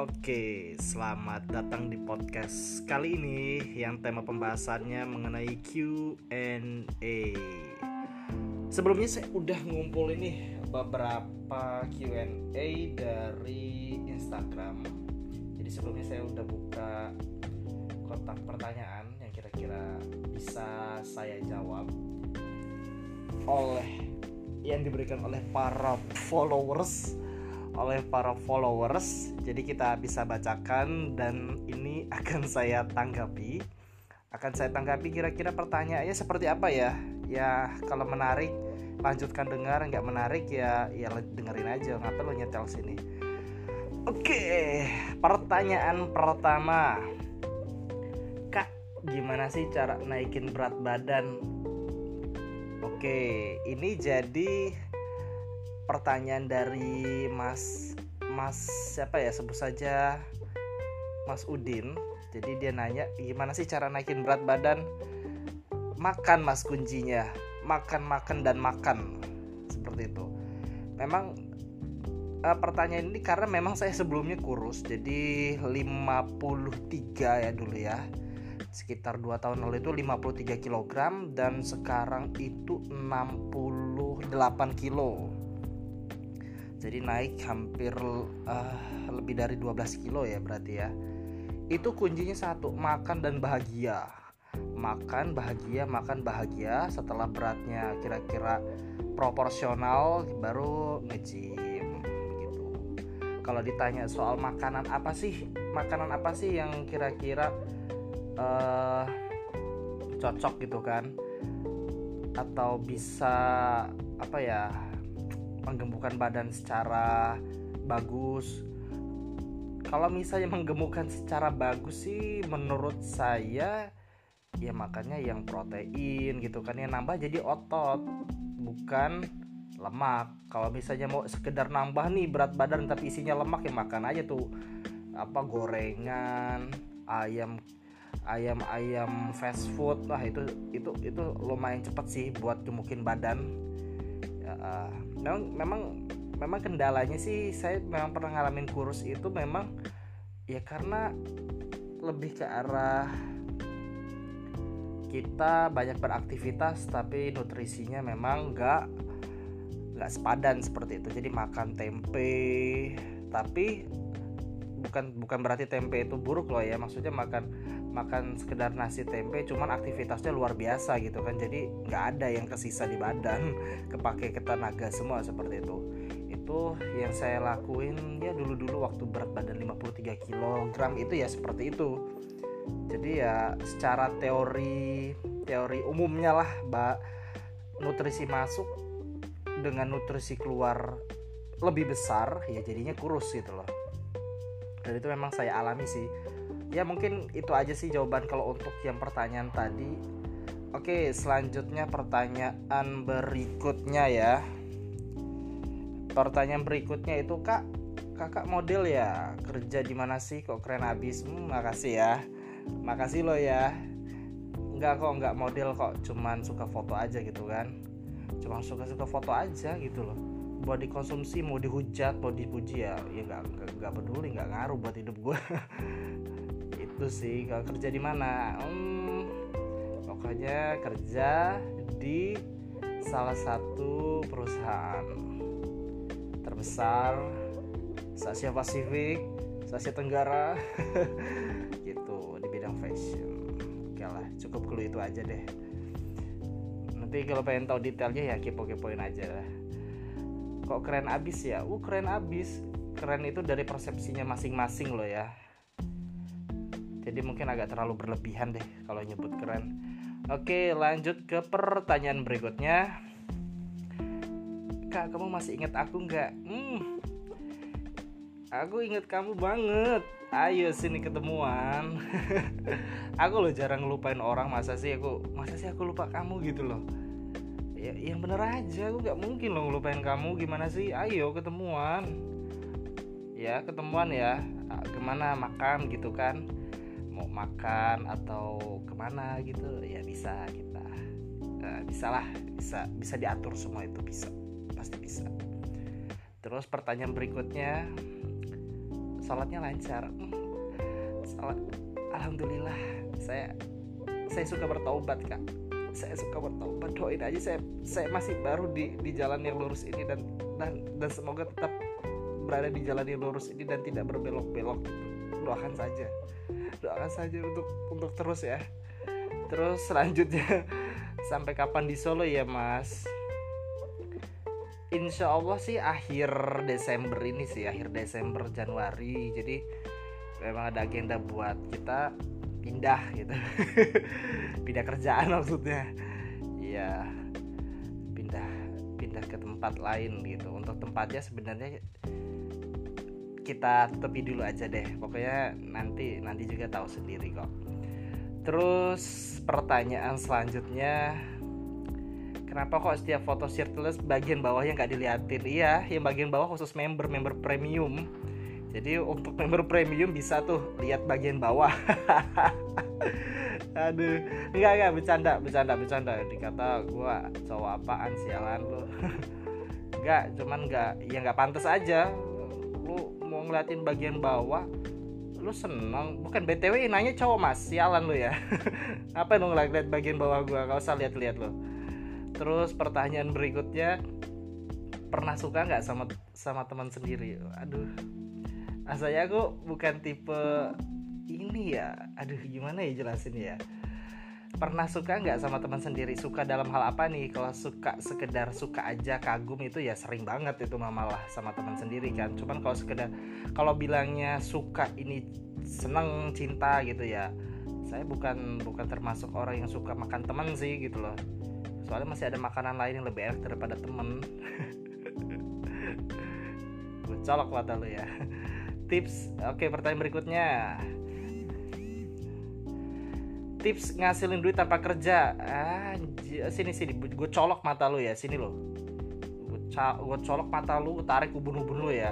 Oke, selamat datang di podcast kali ini yang tema pembahasannya mengenai Q&A. Sebelumnya saya udah ngumpul ini beberapa Q&A dari Instagram. Jadi sebelumnya saya udah buka kotak pertanyaan yang kira-kira bisa saya jawab oleh yang diberikan oleh para followers oleh para followers. Jadi kita bisa bacakan dan ini akan saya tanggapi. Akan saya tanggapi kira-kira pertanyaannya seperti apa ya? Ya kalau menarik lanjutkan dengar, nggak menarik ya ya dengerin aja. Ngapain lo nyetel sini? Oke, pertanyaan pertama. Kak, gimana sih cara naikin berat badan? Oke, ini jadi pertanyaan dari Mas Mas siapa ya sebut saja Mas Udin. Jadi dia nanya gimana sih cara naikin berat badan? Makan Mas kuncinya. Makan makan dan makan. Seperti itu. Memang uh, pertanyaan ini karena memang saya sebelumnya kurus. Jadi 53 ya dulu ya sekitar 2 tahun lalu itu 53 kg dan sekarang itu 68 kilo jadi naik hampir uh, lebih dari 12 kilo ya berarti ya. Itu kuncinya satu makan dan bahagia. Makan bahagia makan bahagia. Setelah beratnya kira-kira proporsional baru ngejim gitu. Kalau ditanya soal makanan apa sih makanan apa sih yang kira-kira uh, cocok gitu kan? Atau bisa apa ya menggemukkan badan secara bagus. Kalau misalnya menggemukkan secara bagus sih menurut saya ya makannya yang protein gitu kan yang nambah jadi otot bukan lemak. Kalau misalnya mau sekedar nambah nih berat badan tapi isinya lemak ya makan aja tuh apa gorengan ayam ayam ayam fast food. Lah itu itu itu lumayan cepet sih buat gemukin badan memang memang memang kendalanya sih saya memang pernah ngalamin kurus itu memang ya karena lebih ke arah kita banyak beraktivitas tapi nutrisinya memang nggak nggak sepadan seperti itu. Jadi makan tempe tapi bukan bukan berarti tempe itu buruk loh ya. Maksudnya makan makan sekedar nasi tempe cuman aktivitasnya luar biasa gitu kan. Jadi nggak ada yang kesisa di badan kepake ke tenaga semua seperti itu. Itu yang saya lakuin ya dulu-dulu waktu berat badan 53 kg itu ya seperti itu. Jadi ya secara teori teori umumnya lah mbak. Nutrisi masuk dengan nutrisi keluar lebih besar ya jadinya kurus gitu loh. Dan itu memang saya alami sih ya mungkin itu aja sih jawaban kalau untuk yang pertanyaan tadi. Oke selanjutnya pertanyaan berikutnya ya. Pertanyaan berikutnya itu kak kakak model ya? Kerja di mana sih? Kok keren abis hmm, makasih ya. Makasih lo ya. Nggak kok nggak model kok. Cuman suka foto aja gitu kan. Cuma suka suka foto aja gitu loh. Buat dikonsumsi mau dihujat mau dipuji ya ya nggak nggak peduli nggak ngaruh buat hidup gue itu sih kalau kerja di mana. Hmm, pokoknya kerja di salah satu perusahaan terbesar Asia Pasifik Asia Tenggara. Gitu di bidang fashion. Oke lah cukup dulu itu aja deh. Nanti kalau pengen tahu detailnya ya kepo-kepoin aja. Lah kok keren abis ya? Uh keren abis. Keren itu dari persepsinya masing-masing loh ya jadi mungkin agak terlalu berlebihan deh kalau nyebut keren. Oke lanjut ke pertanyaan berikutnya. Kak kamu masih ingat aku nggak? Hmm. Aku ingat kamu banget. Ayo sini ketemuan. Aku loh jarang ngelupain orang masa sih aku masa sih aku lupa kamu gitu loh. Ya yang bener aja aku nggak mungkin loh ngelupain kamu. Gimana sih? Ayo ketemuan. Ya ketemuan ya. Ke mana? Makan gitu kan mau makan atau ke mana gitu ya bisa kita uh, bisa lah bisa bisa diatur semua itu bisa pasti bisa. Terus pertanyaan berikutnya sholatnya lancar? Sholat alhamdulillah saya saya suka bertaubat kak. Saya suka bertobat doain aja saya saya masih baru di di jalan yang lurus ini dan dan dan semoga tetap berada di jalan yang lurus ini dan tidak berbelok-belok doakan saja. Doakan saja untuk untuk terus ya. Terus selanjutnya sampai kapan di Solo ya mas? Insya Allah sih akhir Desember ini sih akhir Desember Januari. Jadi memang ada agenda buat kita pindah gitu. Pindah kerjaan maksudnya. Iya. Pindah pindah ke tempat lain gitu. Untuk tempatnya sebenarnya kita tepi dulu aja deh. Pokoknya nanti nanti juga tahu sendiri kok. Terus pertanyaan selanjutnya kenapa kok setiap foto shirtless bagian bawahnya nggak diliatin? Iya yang bagian bawah khusus member member premium. Jadi untuk member premium bisa tuh lihat bagian bawah. Aduh enggak enggak bercanda bercanda bercanda. Dikata gue cowok apaan sialan lu? Enggak cuman enggak ya enggak pantas aja lu mau ngeliatin bagian bawah lu seneng. Bukan btw nanya cowok mas sialan lu ya. Apa lu ngeliat bagian bawah gue gak usah lihat-lihat lu. Terus pertanyaan berikutnya pernah suka nggak sama sama teman sendiri? Aduh. Asalnya aku bukan tipe ini ya. Aduh gimana ya jelasin ya pernah suka nggak sama teman sendiri? Suka dalam hal apa nih? Kalau suka sekedar suka aja kagum itu ya sering banget itu malah sama teman sendiri kan. Cuman kalau sekedar kalau bilangnya suka ini seneng cinta gitu ya saya bukan bukan termasuk orang yang suka makan teman sih gitu loh. Soalnya masih ada makanan lain yang lebih enak daripada temen gue colok mata lu ya. Tips oke pertanyaan berikutnya tips ngasilin duit tanpa kerja. Ah sini sini. Gue colok mata lu ya. Sini lo gue colok mata lu tarik ubun-ubun lu ya.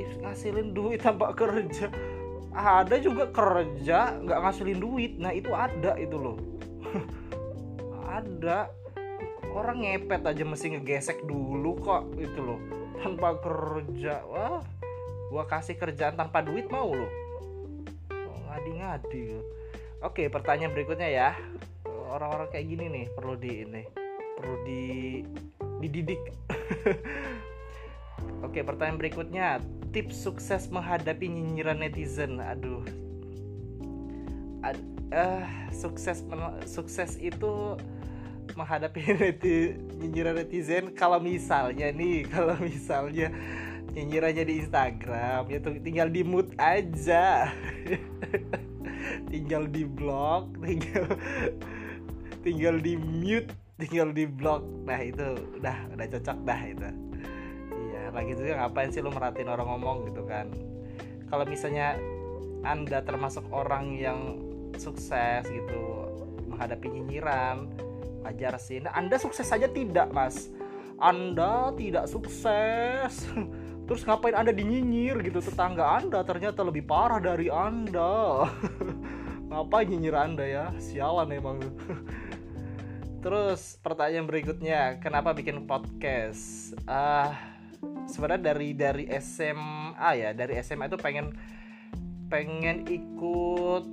Tips ngasilin duit tanpa kerja. Ada juga kerja nggak ngasilin duit. Nah itu ada itu loh. Ada. Orang ngepet aja mesti ngegesek dulu kok itu loh. Tanpa kerja. Wah gua kasih kerjaan tanpa duit mau lo ngadi-ngadi oke pertanyaan berikutnya ya. Orang-orang kayak gini nih perlu di ini perlu di dididik. Oke pertanyaan berikutnya. Tips sukses menghadapi nyinyiran netizen. Aduh. Ad, uh, sukses sukses itu menghadapi neti, nyinyiran netizen. Kalau misalnya nih kalau misalnya nyinyir aja di Instagram ya tinggal di mood aja tinggal di blog tinggal tinggal di mute tinggal di blog nah itu udah udah cocok dah itu. Iya lagi juga ngapain sih lo merhatiin orang ngomong gitu kan? Kalau misalnya anda termasuk orang yang sukses gitu menghadapi nyinyiran wajar sih anda sukses saja tidak mas? Anda tidak sukses Terus ngapain Anda dinyinyir gitu tetangga Anda ternyata lebih parah dari Anda. ngapain nyinyir Anda ya? Sialan emang. Terus pertanyaan berikutnya, kenapa bikin podcast? Ah, uh, sebenarnya dari dari SMA ya, dari SMA itu pengen pengen ikut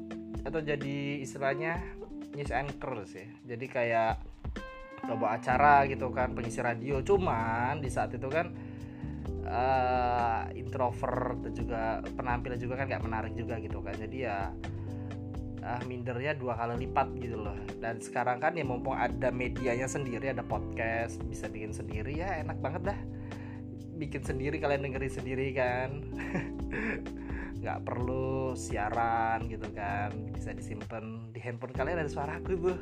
atau jadi istilahnya news anchor sih. Jadi kayak coba acara gitu kan, pengisi radio. Cuman di saat itu kan uh, introvert dan juga penampilan juga kan nggak menarik juga gitu kan jadi ya uh, mindernya dua kali lipat gitu loh. Dan sekarang kan ya mumpung ada medianya sendiri ada podcast bisa bikin sendiri ya enak banget dah. Bikin sendiri kalian dengerin sendiri kan. Nggak perlu siaran gitu kan. Bisa disimpan di handphone kalian ada suaraku tuh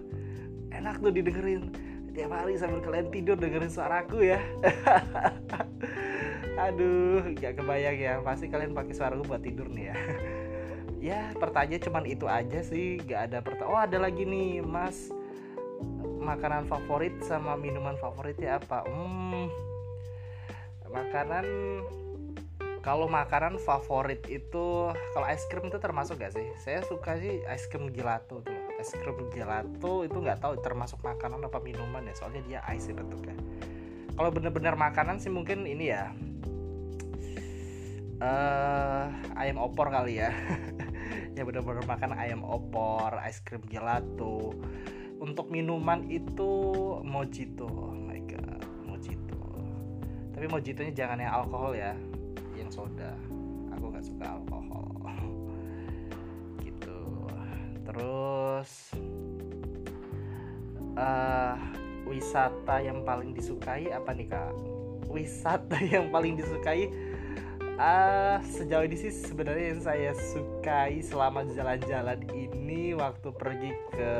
enak tuh didengerin. Tiap hari sambil kalian tidur dengerin suaraku ya aduh gak kebayang ya. Pasti kalian pakai suara gue buat tidur nih ya. Ya pertanyaan cuman itu aja sih. Gak ada pertanyaan oh ada lagi nih mas. Makanan favorit sama minuman favoritnya apa? Hmm. Makanan kalau makanan favorit itu kalau es krim itu termasuk gak sih? Saya suka sih es krim gelato tuh. Es krim gelato itu nggak tahu termasuk makanan apa minuman ya soalnya dia ice bentuknya. Kalau bener-bener makanan sih mungkin ini ya uh, ayam opor kali ya. Ya benar-benar makan ayam opor es krim gelato. Untuk minuman itu mojito oh my god mojito. Tapi mojitonya jangan yang alkohol ya yang soda. Aku nggak suka alkohol. Gitu. Terus uh, wisata yang paling disukai apa nih kak? Wisata yang paling disukai uh, sejauh ini sih sebenarnya yang saya sukai selama jalan-jalan ini waktu pergi ke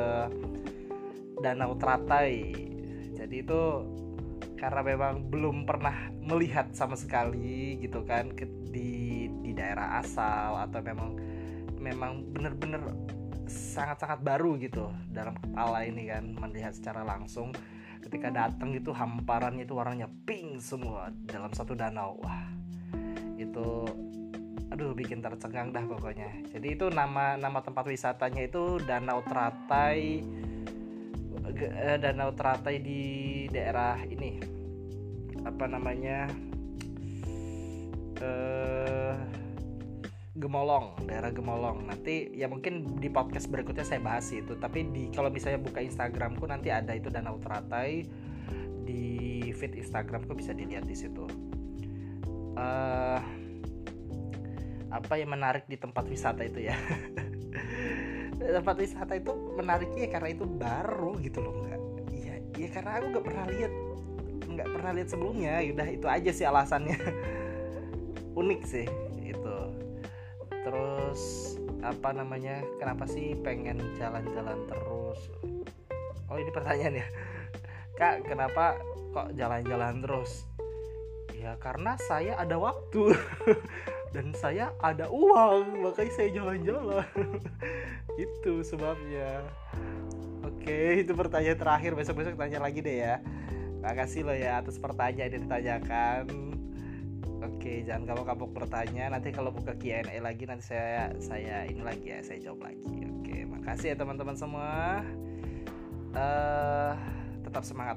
Danau Teratai jadi itu karena memang belum pernah melihat sama sekali gitu kan di di daerah asal atau memang memang bener-bener sangat-sangat baru gitu dalam kepala ini kan melihat secara langsung. Ketika datang itu hamparannya itu warnanya pink semua dalam satu danau. Wah itu aduh bikin tercengang dah pokoknya. Jadi itu nama nama tempat wisatanya itu Danau Teratai eh, Danau Teratai di daerah ini. Apa namanya? Eh, Gemolong daerah Gemolong. Nanti ya mungkin di podcast berikutnya saya bahas itu. Tapi di kalau misalnya buka Instagramku nanti ada itu Danau Teratai di feed Instagramku bisa dilihat di situ. Uh, apa yang menarik di tempat wisata itu ya? Tempat wisata itu menariknya karena itu baru gitu loh nggak. Iya iya karena aku nggak pernah lihat nggak pernah lihat sebelumnya. Udah itu aja sih alasannya. Unik sih itu. Terus apa namanya kenapa sih pengen jalan-jalan terus? Oh ini pertanyaan ya. Kak kenapa kok jalan-jalan terus? Ya karena saya ada waktu dan saya ada uang makanya saya jalan-jalan itu sebabnya oke itu pertanyaan terakhir besok-besok tanya lagi deh ya makasih loh ya atas pertanyaan yang ditanyakan Oke, jangan kamu kapok bertanya. Nanti kalau buka Q&A lagi nanti saya saya ini lagi ya, saya jawab lagi. Oke, makasih ya teman-teman semua. Uh, tetap semangat.